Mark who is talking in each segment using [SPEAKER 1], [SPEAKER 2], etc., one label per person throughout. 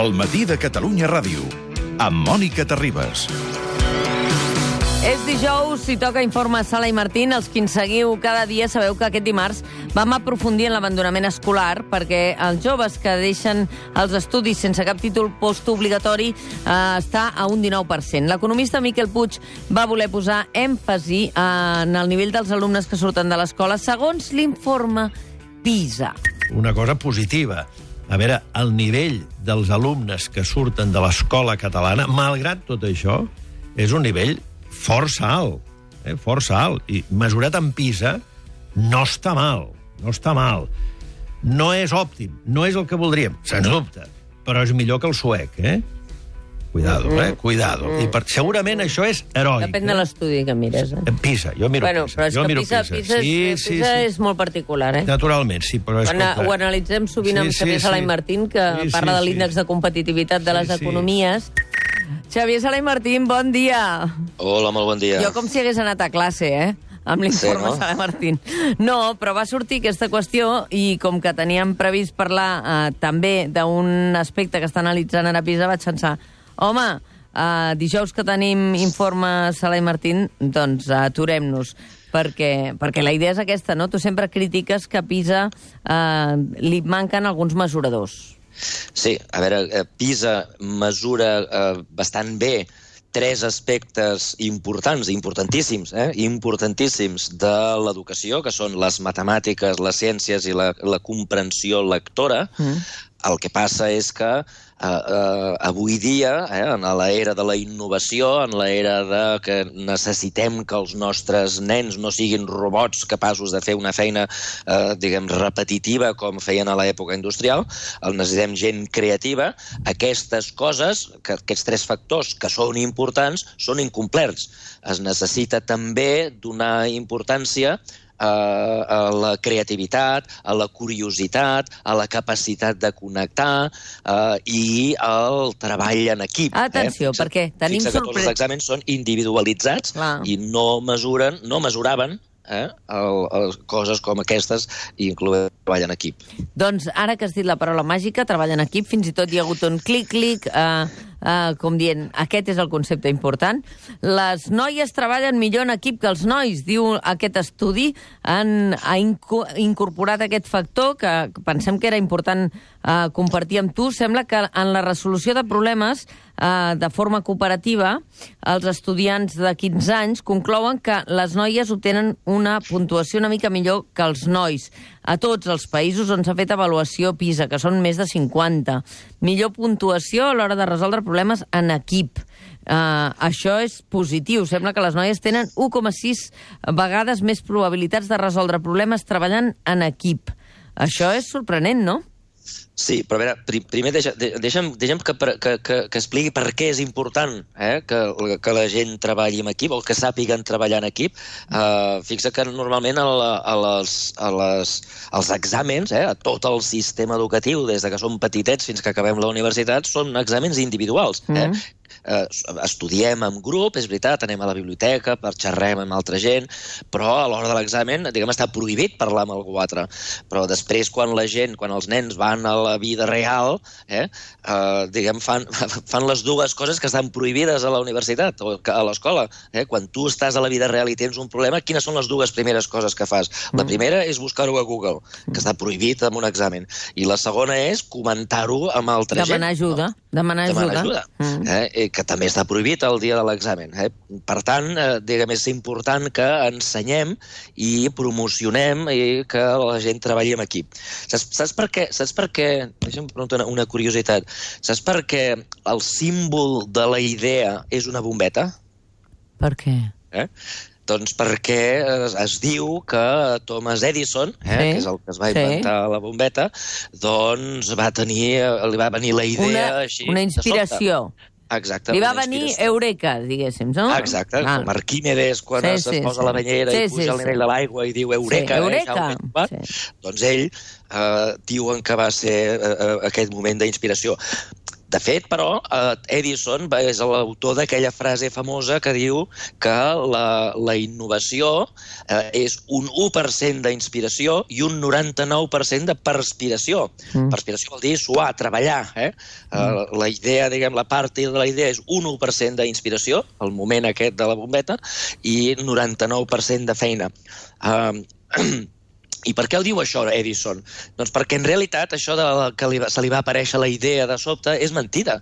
[SPEAKER 1] El matí de Catalunya Ràdio, amb Mònica Terribas.
[SPEAKER 2] És dijous, si toca Informe Sala i Martín. Els qui ens seguiu cada dia sabeu que aquest dimarts vam aprofundir en l'abandonament escolar perquè els joves que deixen els estudis sense cap títol postobligatori eh, està a un 19%. L'economista Miquel Puig va voler posar èmfasi en el nivell dels alumnes que surten de l'escola segons l'informe PISA.
[SPEAKER 3] una cosa positiva. A veure, el nivell dels alumnes que surten de l'escola catalana, malgrat tot això, és un nivell força alt, eh? força alt. I mesurat en PISA, no està mal, no està mal. No és òptim, no és el que voldríem, sens dubte, però és millor que el suec, eh? Cuidado, eh? Cuidado. I per, segurament això és heroic.
[SPEAKER 2] Depèn de
[SPEAKER 3] eh?
[SPEAKER 2] l'estudi que mires. Eh?
[SPEAKER 3] En PISA, jo miro
[SPEAKER 2] Bueno,
[SPEAKER 3] PISA.
[SPEAKER 2] però és
[SPEAKER 3] jo
[SPEAKER 2] que
[SPEAKER 3] miro
[SPEAKER 2] PISA, PISA,
[SPEAKER 3] Sí,
[SPEAKER 2] és,
[SPEAKER 3] sí,
[SPEAKER 2] PISA
[SPEAKER 3] sí.
[SPEAKER 2] és molt particular, eh?
[SPEAKER 3] Naturalment, sí, però...
[SPEAKER 2] Quan
[SPEAKER 3] escolta,
[SPEAKER 2] ho analitzem sovint amb
[SPEAKER 3] Sí, sí,
[SPEAKER 2] Xavier Sala i
[SPEAKER 3] sí.
[SPEAKER 2] Martín, que
[SPEAKER 3] Sí,
[SPEAKER 2] parla
[SPEAKER 3] sí,
[SPEAKER 2] de
[SPEAKER 3] sí.
[SPEAKER 2] l'índex de competitivitat de
[SPEAKER 3] Sí,
[SPEAKER 2] les
[SPEAKER 3] sí.
[SPEAKER 2] economies. Xavier Sala i Martín, bon dia.
[SPEAKER 4] Hola, molt bon dia.
[SPEAKER 2] Jo com si hagués anat a classe, eh? amb l'informe
[SPEAKER 4] Sí, no?
[SPEAKER 2] Sala Martín. No, però va sortir aquesta qüestió i com que teníem previst parlar eh, també d'un aspecte que està analitzant ara PISA, vaig pensar, home, eh, dijous que tenim informe Sala i Martín, doncs aturem-nos perquè, perquè la idea és aquesta, no? Tu sempre critiques que a PISA eh, li manquen alguns mesuradors.
[SPEAKER 4] Sí, a veure, eh, PISA mesura eh, bastant bé tres aspectes importants, importantíssims, eh? importantíssims de l'educació, que són les matemàtiques, les ciències i la, la comprensió lectora. Mm. El que passa és que eh, eh, avui dia, eh, en l'era de la innovació, en l'era de que necessitem que els nostres nens no siguin robots capaços de fer una feina, eh, diguem, repetitiva com feien a l'època industrial, el necessitem gent creativa, aquestes coses, que, aquests tres factors que són importants, són incomplerts. Es necessita també donar importància a, la creativitat, a la curiositat, a la capacitat de connectar eh, i al treball en equip.
[SPEAKER 2] Atenció,
[SPEAKER 4] eh? Fixa-
[SPEAKER 2] perquè tenim
[SPEAKER 4] fixa que tots els exàmens són individualitzats
[SPEAKER 2] Clar.
[SPEAKER 4] i no mesuren, no mesuraven eh, el, el, coses com aquestes, incloent treball en equip.
[SPEAKER 2] Doncs ara que has dit la paraula màgica, treball en equip, fins i tot hi ha hagut un clic-clic, eh, eh, com dient, aquest és el concepte important. Les noies treballen millor en equip que els nois, diu aquest estudi. Han, ha inco incorporat aquest factor que pensem que era important eh, compartir amb tu. Sembla que en la resolució de problemes eh, de forma cooperativa, els estudiants de 15 anys conclouen que les noies obtenen una puntuació una mica millor que els nois a tots els països on s'ha fet avaluació PISA, que són més de 50. Millor puntuació a l'hora de resoldre problemes en equip. Uh, això és positiu. Sembla que les noies tenen 1,6 vegades més probabilitats de resoldre problemes treballant en equip. Això és sorprenent, no?
[SPEAKER 4] Sí, però a veure, pri primer deixa, de, deixa'm, deixa'm que, que, que, que expliqui per què és important eh, que, que la gent treballi en equip o que sàpiguen treballar en equip. Uh, fixa que normalment a, la, a les, a les, als exàmens, eh, a tot el sistema educatiu, des de que som petitets fins que acabem la universitat, són exàmens individuals. Eh?
[SPEAKER 2] Mhm.
[SPEAKER 4] eh, estudiem en grup, és veritat, anem a la biblioteca, per xerrem amb altra gent, però a l'hora de l'examen, diguem, està prohibit parlar amb algú altre. Però després, quan la gent, quan els nens van a la vida real, eh, eh, diguem, fan, fan les dues coses que estan prohibides a la universitat o a l'escola. Eh? Quan tu estàs a la vida real i tens un problema, quines són les dues primeres coses que fas? La primera és buscar-ho a Google, que està prohibit en un examen. I la segona és comentar-ho amb altra gent.
[SPEAKER 2] Demanar ajuda. Demanar
[SPEAKER 4] Demanar
[SPEAKER 2] ajuda.
[SPEAKER 4] ajuda.
[SPEAKER 2] Mm.
[SPEAKER 4] Eh? eh, que també està prohibit el dia de l'examen. Eh? Per tant, eh, diguem, és important que ensenyem i promocionem i que la gent treballi en equip. Saps, saps per què? Saps per què? Deixa'm preguntar una, una curiositat. Saps per què el símbol de la idea és una bombeta?
[SPEAKER 2] Per què?
[SPEAKER 4] Eh? Doncs perquè es, es diu que Thomas Edison, eh,
[SPEAKER 2] Sí,
[SPEAKER 4] que és el que es va
[SPEAKER 2] sí.
[SPEAKER 4] inventar la bombeta, doncs va tenir, li va venir la idea
[SPEAKER 2] Una,
[SPEAKER 4] així...
[SPEAKER 2] una inspiració.
[SPEAKER 4] Exacte.
[SPEAKER 2] Li va venir. Eureka, diguéssim, no?
[SPEAKER 4] Exacte,
[SPEAKER 2] Ah.
[SPEAKER 4] com Arquímedes quan
[SPEAKER 2] Sí,
[SPEAKER 4] sí,
[SPEAKER 2] sí,
[SPEAKER 4] es posa
[SPEAKER 2] sí.
[SPEAKER 4] la banyera
[SPEAKER 2] Sí,
[SPEAKER 4] i
[SPEAKER 2] sí,
[SPEAKER 4] puja al
[SPEAKER 2] sí.
[SPEAKER 4] nivell de l'aigua i diu Eureka,
[SPEAKER 2] Sí, Eureka,
[SPEAKER 4] eh, Tupà.
[SPEAKER 2] sí.
[SPEAKER 4] doncs ell eh, diuen que va ser eh, eh, aquest moment d'inspiració. De fet, però, eh, Edison és l'autor d'aquella frase famosa que diu que la, la innovació eh, és un 1% d'inspiració i un 99% de perspiració. Mm. Perspiració vol dir suar, treballar. Eh? Mm. la idea, diguem, la part de la idea és un 1% d'inspiració, el moment aquest de la bombeta, i 99% de feina. Um, I per què ho diu això, Edison? Doncs perquè en realitat això de que li, se li va aparèixer la idea de sobte és mentida.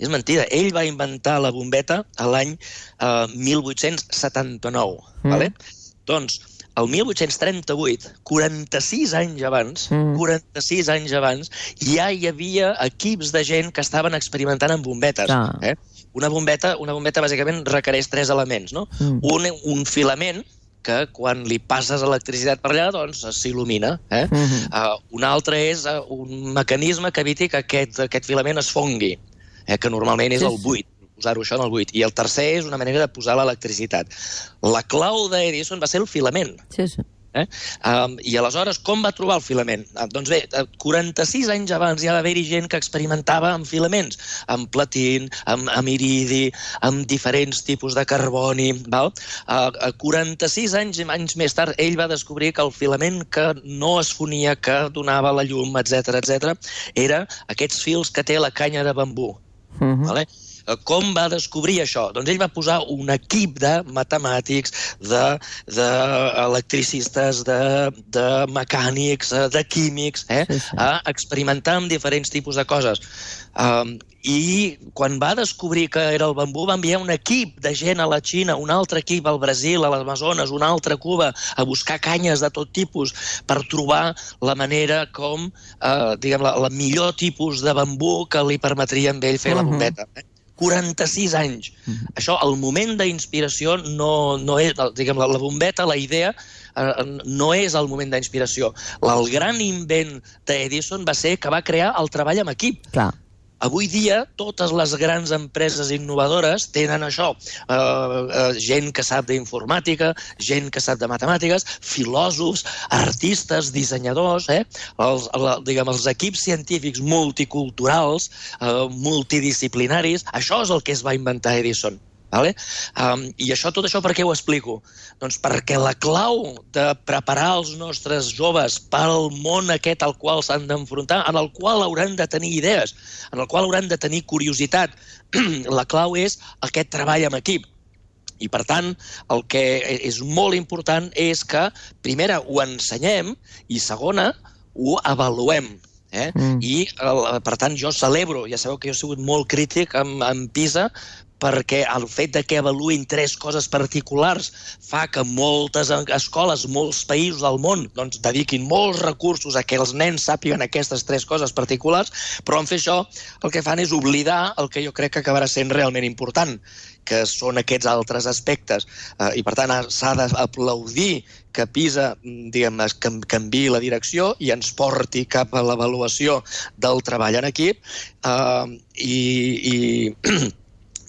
[SPEAKER 4] És mentida. Ell va inventar la bombeta a l'any eh, 1879.
[SPEAKER 2] Mm.
[SPEAKER 4] Vale? Doncs, el 1838, 46 anys abans,
[SPEAKER 2] Mm.
[SPEAKER 4] mm. 46 anys abans, ja hi havia equips de gent que estaven experimentant amb bombetes.
[SPEAKER 2] Clar.
[SPEAKER 4] Eh? Una bombeta, una bombeta bàsicament requereix tres elements, no?
[SPEAKER 2] Mm.
[SPEAKER 4] Un, un filament que quan li passes electricitat per allà, doncs s'il·lumina. Eh?
[SPEAKER 2] Mhm.
[SPEAKER 4] uh, un altre és uh, un mecanisme que eviti que aquest, aquest filament es fongui, eh? que normalment és
[SPEAKER 2] Sí,
[SPEAKER 4] el buit posar-ho això en el buit. I el tercer és una manera de posar l'electricitat. La clau d'Edison va ser el filament.
[SPEAKER 2] Sí, sí.
[SPEAKER 4] Eh? Um, I aleshores, com va trobar el filament? Uh, doncs bé, uh, 46 anys abans ja va haver-hi gent que experimentava amb filaments, amb platin, amb, amb iridi, amb diferents tipus de carboni. Val? Uh, uh, 46 anys, anys més tard, ell va descobrir que el filament que no es fonia, que donava la llum, etc etc, era aquests fils que té la canya de bambú.
[SPEAKER 2] Mhm.
[SPEAKER 4] Vale? Eh, Com va descobrir això? Doncs ell va posar un equip de matemàtics, de, de electricistes, de, de mecànics, eh, de químics, eh?
[SPEAKER 2] Sí, sí.
[SPEAKER 4] a experimentar amb diferents tipus de coses. Um, I quan va descobrir que era el bambú, va enviar un equip de gent a la Xina, un altre equip al Brasil, a l'Amazones, un altre a Cuba, a buscar canyes de tot tipus per trobar la manera com, eh, diguem, la, la millor tipus de bambú que li permetria a ell fer la
[SPEAKER 2] Mhm.
[SPEAKER 4] bombeta. Eh? 46 anys. Això, el moment d'inspiració no, no és, diguem, la, la bombeta, la idea, eh, no és el moment d'inspiració. El gran invent d'Edison va ser que va crear el treball amb equip.
[SPEAKER 2] Clar.
[SPEAKER 4] Avui dia, totes les grans empreses innovadores tenen això. Uh, uh, gent que sap d'informàtica, gent que sap de matemàtiques, filòsofs, artistes, dissenyadors, eh? els, la, diguem, els equips científics multiculturals, uh, multidisciplinaris, això és el que es va inventar Edison. Vale? Um, I això, tot això per què ho explico? Doncs perquè la clau de preparar els nostres joves pel món aquest al qual s'han d'enfrontar, en el qual hauran de tenir idees, en el qual hauran de tenir curiositat, la clau és aquest treball amb equip. I, per tant, el que és molt important és que, primera, ho ensenyem i, segona, ho avaluem. Eh?
[SPEAKER 2] Mm.
[SPEAKER 4] I, el, per tant, jo celebro, ja sabeu que jo he sigut molt crític amb, amb PISA, perquè el fet de que avaluïn tres coses particulars fa que moltes escoles, molts països del món, doncs, dediquin molts recursos a que els nens sàpiguen aquestes tres coses particulars, però en fer això el que fan és oblidar el que jo crec que acabarà sent realment important, que són aquests altres aspectes. Eh, I, per tant, s'ha d'aplaudir que PISA diguem, es canvi la direcció i ens porti cap a l'avaluació del treball en equip eh, i, i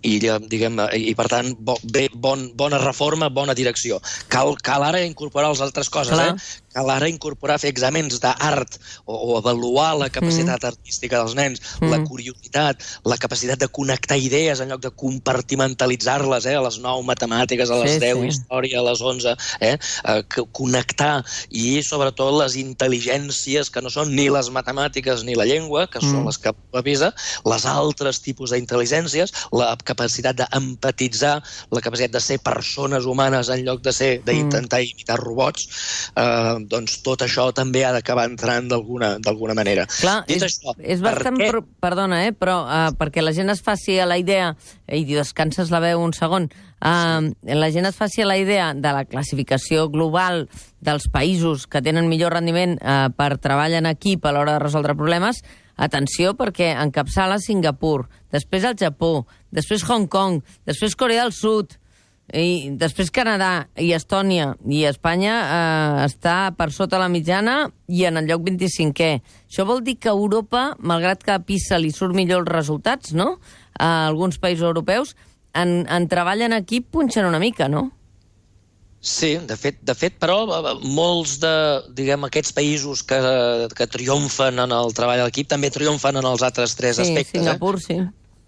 [SPEAKER 4] i, eh, diguem, i per tant, bo, bé, bon, bona reforma, bona direcció. Cal, cal ara incorporar les altres coses,
[SPEAKER 2] Clar.
[SPEAKER 4] eh? Cal ara incorporar, fer exàmens d'art o, o avaluar la capacitat mm. artística dels nens, mm. la curiositat, la capacitat de connectar idees en lloc de compartimentalitzar-les, eh? A les 9 matemàtiques, a les
[SPEAKER 2] Sí,
[SPEAKER 4] 10
[SPEAKER 2] sí.
[SPEAKER 4] història, a les 11, eh? eh que connectar i sobretot les intel·ligències que no són ni les matemàtiques ni la llengua, que són
[SPEAKER 2] Mm.
[SPEAKER 4] les que avisa, les altres tipus d'intel·ligències, la capacitat d'empatitzar, la capacitat de ser persones humanes en lloc de ser d'intentar imitar robots, eh, doncs tot això també ha d'acabar entrant d'alguna manera.
[SPEAKER 2] Clar,
[SPEAKER 4] Dit
[SPEAKER 2] és,
[SPEAKER 4] això,
[SPEAKER 2] és
[SPEAKER 4] per
[SPEAKER 2] bastant...
[SPEAKER 4] què?
[SPEAKER 2] Pro, perdona, eh, però uh, perquè la gent es faci a la idea... I descanses la veu un segon. Uh, la gent es faci a la idea de la classificació global dels països que tenen millor rendiment uh, per treball en equip a l'hora de resoldre problemes, atenció, perquè encapçala Singapur, després el Japó, després Hong Kong, després Corea del Sud, i després Canadà i Estònia i Espanya eh, està per sota la mitjana i en el lloc 25è. Això vol dir que Europa, malgrat que a PISA li surt millor els resultats, no?, a alguns països europeus, en, en treball en equip punxen una mica, no?
[SPEAKER 4] Sí, de fet, de fet, però eh, molts de, diguem, aquests països que, que triomfen en el treball a l'equip també triomfen en els altres tres
[SPEAKER 2] Sí,
[SPEAKER 4] aspectes.
[SPEAKER 2] Singapur, sí.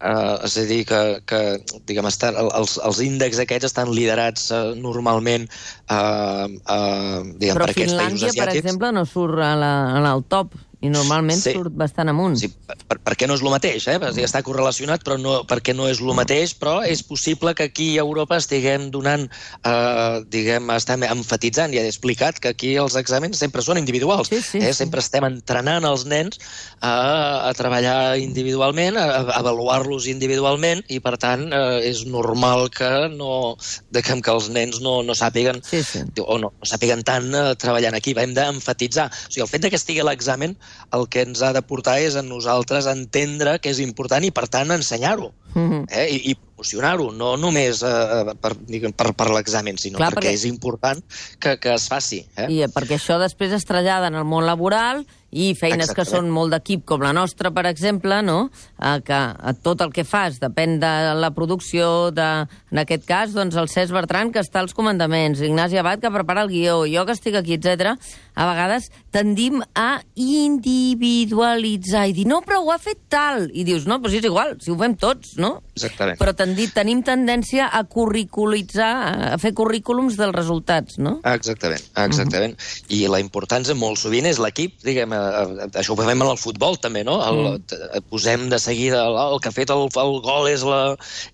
[SPEAKER 4] Eh? Uh, és a dir, que, que diguem, estan, els, els índexs aquests estan liderats uh, normalment uh, uh, diguem,
[SPEAKER 2] Però
[SPEAKER 4] per aquests
[SPEAKER 2] Finlàndia,
[SPEAKER 4] països
[SPEAKER 2] per
[SPEAKER 4] asiàtics.
[SPEAKER 2] exemple, no surt a la, en el top i normalment
[SPEAKER 4] Sí.
[SPEAKER 2] surt bastant amunt.
[SPEAKER 4] Sí, per, per, perquè no és el mateix, eh? Dir, està correlacionat, però no, perquè no és el mateix, però és possible que aquí a Europa estiguem donant, eh, diguem, estem enfatitzant, ja he explicat que aquí els exàmens sempre són individuals.
[SPEAKER 2] Sí, sí,
[SPEAKER 4] eh?
[SPEAKER 2] sí.
[SPEAKER 4] Sempre estem entrenant els nens a, a treballar individualment, a, a avaluar-los individualment, i per tant eh, és normal que no, diguem, que els nens no, no sàpiguen
[SPEAKER 2] Sí, sí.
[SPEAKER 4] o no, no sàpiguen tant eh, treballant aquí. Hem d'emfatitzar. O sigui, el fet de que estigui a l'examen el que ens ha de portar és a nosaltres entendre que és important i, per tant, ensenyar-ho
[SPEAKER 2] Mhm.
[SPEAKER 4] eh? i, i promocionar-ho, no només eh, per, diguem, per, per l'examen, sinó
[SPEAKER 2] Clar,
[SPEAKER 4] Clar, perquè,
[SPEAKER 2] perquè-
[SPEAKER 4] és important que, que es faci. Eh?
[SPEAKER 2] I eh, perquè això després es trasllada en el món laboral i feines que
[SPEAKER 4] Exactament.
[SPEAKER 2] són molt d'equip, com la nostra, per exemple, no? Eh, que eh, tot el que fas depèn de la producció, de, en aquest cas, doncs, el Cesc Bertran, que està als comandaments, Ignasi Abad, que prepara el guió, jo que estic aquí, etc. A vegades tendim a individualitzar i dir, no, però ho ha fet tal. I dius, no, però si és igual, si ho fem tots, no?
[SPEAKER 4] Exactament.
[SPEAKER 2] Però tendi, tenim tendència a curriculitzar, a fer currículums dels resultats, no?
[SPEAKER 4] Exactament, exactament. I la importància molt sovint és l'equip, diguem, eh, eh, això ho fem en el futbol també, no? El, mm. Posem de seguida el, el que ha fet el, el gol és la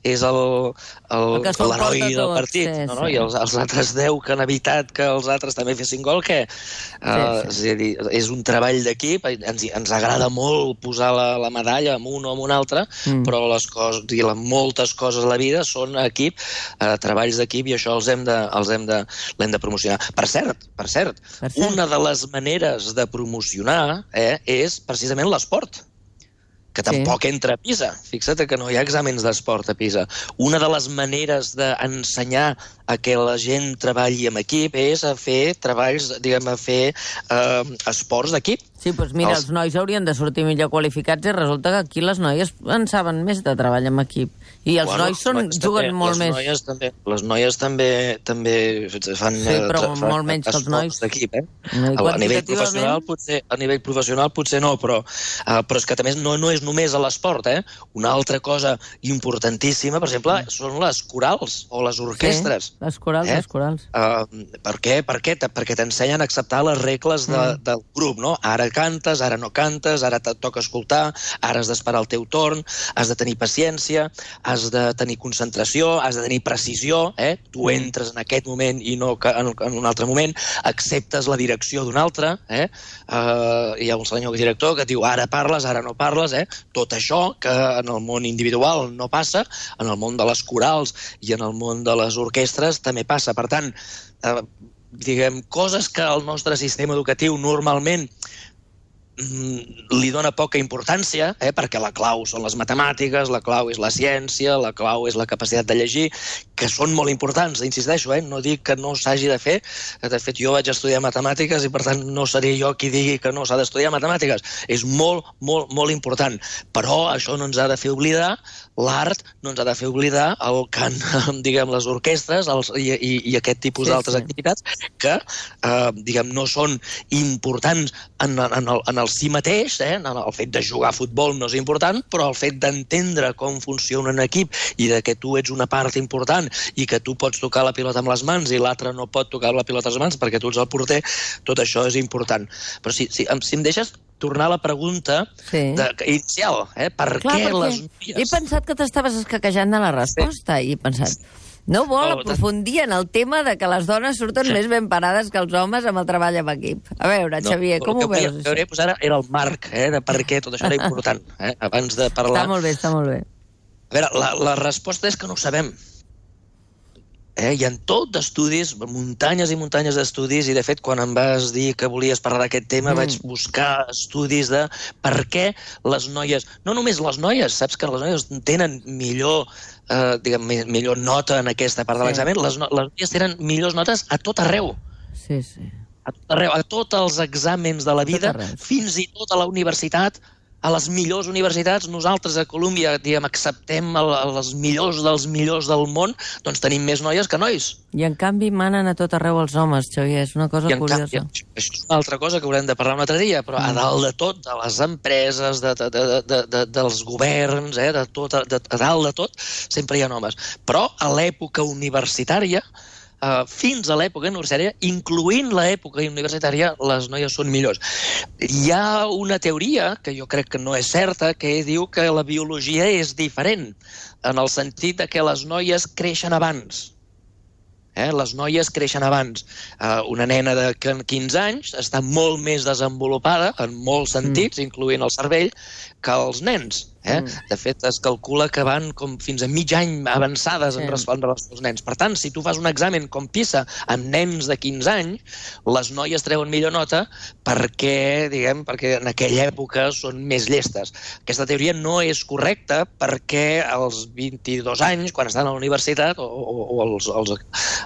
[SPEAKER 4] és el, el, l'heroi del
[SPEAKER 2] tot,
[SPEAKER 4] partit,
[SPEAKER 2] sí,
[SPEAKER 4] no, no?
[SPEAKER 2] sí.
[SPEAKER 4] I els, els altres 10 que han evitat que els altres també fessin gol, que uh,
[SPEAKER 2] sí.
[SPEAKER 4] és, a dir, és un treball d'equip, ens, ens agrada molt posar la, la medalla amb un o amb un altre,
[SPEAKER 2] Mm.
[SPEAKER 4] mm. però les coses, dir, les moltes coses a la vida són equip, eh, treballs d'equip, i això els hem de, els hem de, l'hem de promocionar. Per cert, per cert,
[SPEAKER 2] Per cert.
[SPEAKER 4] una de les maneres de promocionar eh, és precisament l'esport que
[SPEAKER 2] Sí.
[SPEAKER 4] tampoc entra a PISA. Fixa't que no hi ha exàmens d'esport a PISA. Una de les maneres d'ensenyar a que la gent treballi en equip és a fer treballs, diguem, a fer eh, esports d'equip.
[SPEAKER 2] Sí, doncs mira, els...
[SPEAKER 4] Els-
[SPEAKER 2] nois haurien de sortir millor qualificats i resulta que aquí les noies en saben més de treball en equip. I els
[SPEAKER 4] Bueno,
[SPEAKER 2] nois són,
[SPEAKER 4] noies
[SPEAKER 2] juguen
[SPEAKER 4] també,
[SPEAKER 2] molt
[SPEAKER 4] les
[SPEAKER 2] més.
[SPEAKER 4] Noies també, les noies també també fan,
[SPEAKER 2] Sí,
[SPEAKER 4] eh,
[SPEAKER 2] però
[SPEAKER 4] fan
[SPEAKER 2] molt menys que els nois.
[SPEAKER 4] d'equip, eh?
[SPEAKER 2] No,
[SPEAKER 4] a, a nivell professional potser a nivell professional potser no, però uh, però és que també no, no és només a l'esport, eh? Una altra cosa importantíssima, per exemple, són les corals o les orquestres.
[SPEAKER 2] Sí, les corals,
[SPEAKER 4] Eh?
[SPEAKER 2] les corals.
[SPEAKER 4] Uh, per què? Per què? Perquè t'ensenyen a acceptar les regles de,
[SPEAKER 2] Mm.
[SPEAKER 4] del grup, no? Ara cantes, ara no cantes, ara et toca escoltar, ara has d'esperar el teu torn, has de tenir paciència, has de tenir concentració, has de tenir precisió, eh? Tu
[SPEAKER 2] Mm.
[SPEAKER 4] entres en aquest moment i no en, en un altre moment, acceptes la direcció d'un altre, eh? Uh, hi ha un senyor director que et diu ara parles, ara no parles, eh? Tot això que en el món individual no passa, en el món de les corals i en el món de les orquestres també passa. Per tant, eh, diguem, coses que el nostre sistema educatiu normalment li dona poca importància, eh, perquè la clau són les matemàtiques, la clau és la ciència, la clau és la capacitat de llegir, que són molt importants, insisteixo, eh, no dic que no s'hagi de fer, de fet jo vaig estudiar matemàtiques i per tant no seré jo qui digui que no s'ha d'estudiar matemàtiques, és molt, molt, molt important, però això no ens ha de fer oblidar l'art, no ens ha de fer oblidar el cant, diguem, les orquestres els, i, i, i aquest tipus
[SPEAKER 2] Sí,
[SPEAKER 4] d'altres
[SPEAKER 2] sí.
[SPEAKER 4] activitats que, eh, diguem, no són importants en, en, el, en el si mateix, eh? el, fet de jugar a futbol no és important, però el fet d'entendre com funciona un equip i de que tu ets una part important i que tu pots tocar la pilota amb les mans i l'altre no pot tocar la pilota amb les mans perquè tu ets el porter, tot això és important. Però si, si, si em deixes tornar a la pregunta
[SPEAKER 2] Sí.
[SPEAKER 4] de, inicial, eh? per
[SPEAKER 2] Clar,
[SPEAKER 4] què
[SPEAKER 2] perquè
[SPEAKER 4] les
[SPEAKER 2] he
[SPEAKER 4] noies...
[SPEAKER 2] pensat que t'estaves escaquejant de la resposta i he pensat... No vol
[SPEAKER 4] Oh,
[SPEAKER 2] aprofundir en el tema de que les dones surten més ben parades que els homes amb el treball en equip. A veure, Xavier,
[SPEAKER 4] el
[SPEAKER 2] com
[SPEAKER 4] que
[SPEAKER 2] ho
[SPEAKER 4] volia
[SPEAKER 2] veus?
[SPEAKER 4] veure, pues, ara era el marc eh, de per què tot això era important, eh, abans de parlar...
[SPEAKER 2] Està molt bé, està molt bé.
[SPEAKER 4] A veure, la, la resposta és que no ho sabem. Eh, hi ha tot d'estudis, muntanyes i muntanyes d'estudis, i de fet, quan em vas dir que volies parlar d'aquest tema,
[SPEAKER 2] mm.
[SPEAKER 4] vaig buscar estudis de per què les noies... No només les noies, saps que les noies tenen millor, eh, diguem, mi- millor nota en aquesta part de
[SPEAKER 2] Sí.
[SPEAKER 4] l'examen, les, no, les noies tenen millors notes a tot arreu
[SPEAKER 2] Sí, sí.
[SPEAKER 4] a tot arreu, a tots els exàmens de la vida, fins i tot a la universitat, a les millors universitats, nosaltres a Colúmbia, diguem, acceptem el, els millors dels millors del món, doncs tenim més noies que nois.
[SPEAKER 2] I en canvi manen a tot arreu els homes, Xavier, és una cosa
[SPEAKER 4] I
[SPEAKER 2] curiosa.
[SPEAKER 4] canvi, això és una altra cosa que haurem de parlar un altre dia, però a dalt de tot, de les empreses, de, de, de, de, de, dels governs, eh, de tot, de, a dalt de tot, sempre hi ha homes. Però a l'època universitària, Uh, fins a l'època universitària, incloent l'època universitària, les noies són millors. Hi ha una teoria, que jo crec que no és certa, que diu que la biologia és diferent, en el sentit de que les noies creixen abans. Eh? Les noies creixen abans. Uh, una nena de 15 anys està molt més desenvolupada, en molts sentits, mm. incloent el cervell, que els nens. Eh? Mm. De fet, es calcula que van com fins a mig any avançades sí. en respondre als nens. Per tant, si tu fas un examen com PISA amb nens de 15 anys, les noies treuen millor nota perquè, diguem, perquè en aquella època són més llestes. Aquesta teoria no és correcta perquè als 22 anys, quan estan a la universitat o, o, o als, als,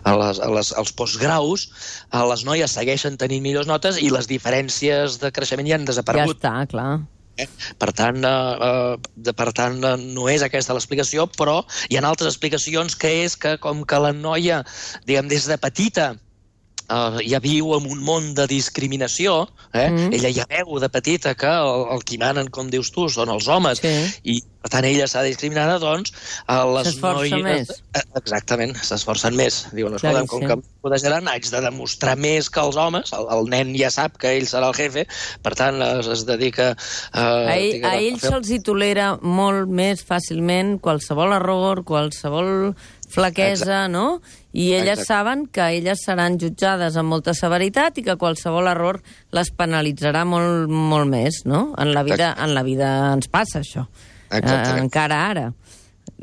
[SPEAKER 4] a les, a les, als postgraus, a les noies segueixen tenint millors notes i les diferències de creixement ja han desaparegut.
[SPEAKER 2] Ja està, clar.
[SPEAKER 4] Eh? Per tant, eh, eh, per tant eh, no és aquesta l'explicació, però hi ha altres explicacions que és que com que la noia, diguem, des de petita eh, ja viu en un món de discriminació, eh? Mm. ella ja veu de petita que el, el qui manen, com dius tu, són els homes,
[SPEAKER 2] Sí.
[SPEAKER 4] i per tant ella s'ha discriminada, doncs eh, les noies...
[SPEAKER 2] més.
[SPEAKER 4] Eh, Exactament, s'esforcen més. Diuen, escolta, com que protegeran, haig de demostrar més que els homes, el, el nen ja sap que ell serà el jefe, per tant es, es dedica... Eh,
[SPEAKER 2] A, ell, a ells
[SPEAKER 4] fer-
[SPEAKER 2] se'ls hi tolera molt més fàcilment qualsevol error, qualsevol flaquesa, no? I elles
[SPEAKER 4] Exacte.
[SPEAKER 2] saben que elles seran jutjades amb molta severitat i que qualsevol error les penalitzarà molt, molt més, no? En la vida, en la vida ens passa, això. Eh,
[SPEAKER 4] Exactament.
[SPEAKER 2] encara ara.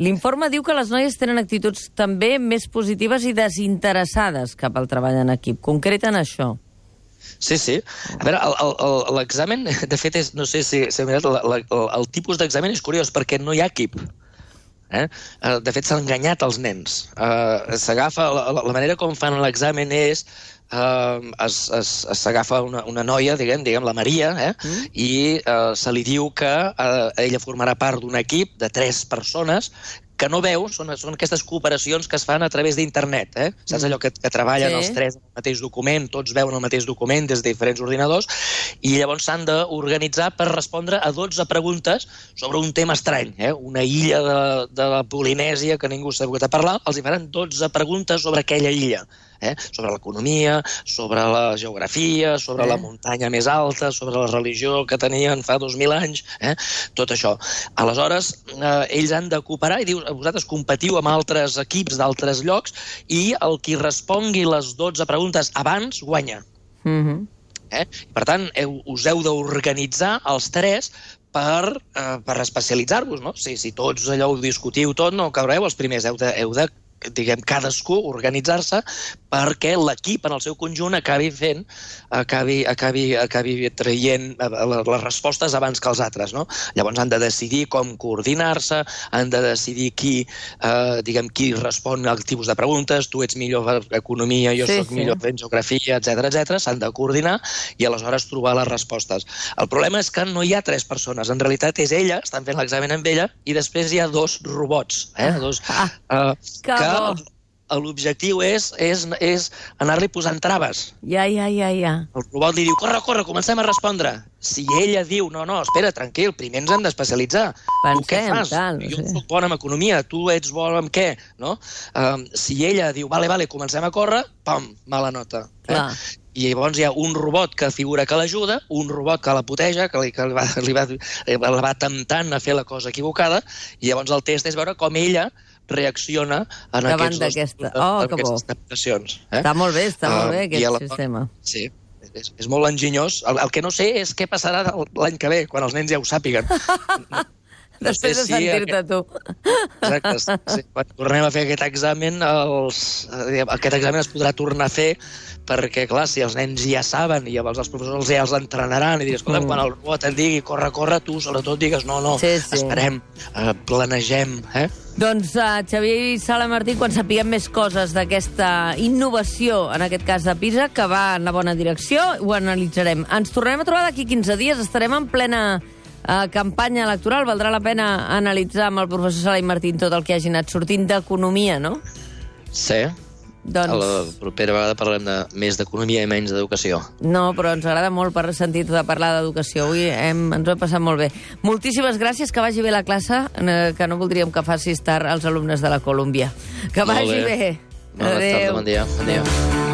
[SPEAKER 2] L'informe diu que les noies tenen actituds també més positives i desinteressades cap al treball en equip. Concreten això.
[SPEAKER 4] Sí, sí. A veure, el- el- el- l'examen, de fet, és, no sé si, si mirat, la, la, el, el tipus d'examen és curiós, perquè no hi ha equip. Eh? Eh, De fet, s'han enganyat els nens. Eh, S'agafa, la, la manera com fan l'examen és eh, s'agafa una, una noia, diguem, diguem la Maria, eh? mm. i eh, se li diu que eh, ella formarà part d'un equip de tres persones que no veu, són, són aquestes cooperacions que es fan a través d'internet. Eh? Saps allò que, que treballen
[SPEAKER 2] Sí.
[SPEAKER 4] els tres en el mateix document, tots veuen el mateix document des de diferents ordinadors, i llavors s'han d'organitzar per respondre a 12 preguntes sobre un tema estrany. Eh? Una illa de, de la Polinèsia que ningú s'ha hagut a parlar, els hi faran 12 preguntes sobre aquella illa. Eh? Sobre l'economia, sobre la geografia, sobre
[SPEAKER 2] Eh.
[SPEAKER 4] la muntanya més alta, sobre la religió que tenien fa 2.000 anys, eh? tot això. Aleshores, eh, ells han de cooperar i dius, vosaltres competiu amb altres equips d'altres llocs i el qui respongui les 12 preguntes abans guanya.
[SPEAKER 2] Mm -hmm.
[SPEAKER 4] Eh? Per tant, heu, us heu d'organitzar els tres per, eh, per especialitzar-vos, no? Si, si tots allò ho discutiu tot, no caureu els primers. Heu de, heu de diguem, cadascú organitzar-se perquè l'equip en el seu conjunt acabi fent, acabi, acabi, acabi traient eh, les respostes abans que els altres, no? Llavors han de decidir com coordinar-se, han de decidir qui, eh, diguem, qui respon al tipus de preguntes, tu ets millor per economia, jo
[SPEAKER 2] Sí,
[SPEAKER 4] sóc
[SPEAKER 2] sí.
[SPEAKER 4] millor en geografia, etc etc. s'han de coordinar i aleshores trobar les respostes. El problema és que no hi ha tres persones, en realitat és ella, estan fent l'examen amb ella, i després hi ha dos robots, eh? dos,
[SPEAKER 2] Ah,
[SPEAKER 4] eh,
[SPEAKER 2] que
[SPEAKER 4] que l'objectiu és, és, és anar-li posant traves.
[SPEAKER 2] Ja, ja, ja, ja.
[SPEAKER 4] El robot li diu, corre, corre, comencem a respondre. Si ella diu, no, no, espera, tranquil, primer ens hem d'especialitzar. Tu què
[SPEAKER 2] Pensem,
[SPEAKER 4] fas?
[SPEAKER 2] tal,
[SPEAKER 4] jo
[SPEAKER 2] sé.
[SPEAKER 4] soc bona en economia, tu ets bona en què? No? Um, si ella diu, vale, vale, comencem a córrer, pam, mala nota.
[SPEAKER 2] Clar.
[SPEAKER 4] I llavors hi ha un robot que figura que l'ajuda, un robot que la puteja, que, li, que li va, li va, eh, la va temptant a fer la cosa equivocada, i llavors el test és veure com ella reacciona en
[SPEAKER 2] Davant
[SPEAKER 4] aquests dos-
[SPEAKER 2] d'aquesta. Oh,
[SPEAKER 4] en
[SPEAKER 2] que bo.
[SPEAKER 4] aquestes temptacions. Eh?
[SPEAKER 2] Està molt bé, està molt
[SPEAKER 4] Ah,
[SPEAKER 2] bé aquest
[SPEAKER 4] la-
[SPEAKER 2] sistema.
[SPEAKER 4] Sí, és, és molt enginyós. El, el que no sé és què passarà l'any que ve, quan els nens ja ho sàpiguen.
[SPEAKER 2] Després de
[SPEAKER 4] sé si
[SPEAKER 2] sentir-te tu.
[SPEAKER 4] Exacte. Sí, quan tornem a fer aquest examen, els, eh, aquest examen es podrà tornar a fer perquè, clar, si els nens ja saben i llavors els professors ja els entrenaran i dius, escolta,
[SPEAKER 2] Mm.
[SPEAKER 4] quan el robot et digui corre, corre, tu sobretot digues no, no,
[SPEAKER 2] Sí, sí.
[SPEAKER 4] esperem, eh, planegem, eh?
[SPEAKER 2] Doncs, uh, Xavier i Sala Martí, quan sapiguem més coses d'aquesta innovació, en aquest cas de PISA, que va en la bona direcció, ho analitzarem. Ens tornarem a trobar d'aquí 15 dies, estarem en plena eh, campanya electoral, valdrà la pena analitzar amb el professor Sala i Martín tot el que hagi anat sortint d'economia, no?
[SPEAKER 4] Sí.
[SPEAKER 2] Doncs...
[SPEAKER 4] A la propera vegada parlem de més d'economia i menys d'educació.
[SPEAKER 2] No, però ens agrada molt per sentir de parlar d'educació. Avui hem, ens ho hem passat molt bé. Moltíssimes gràcies, que vagi bé la classe, eh, que no voldríem que facis tard als alumnes de la Colòmbia. Que
[SPEAKER 4] Molt
[SPEAKER 2] vagi
[SPEAKER 4] bé.
[SPEAKER 2] bé.
[SPEAKER 4] Bona tarda, bon dia. Adéu.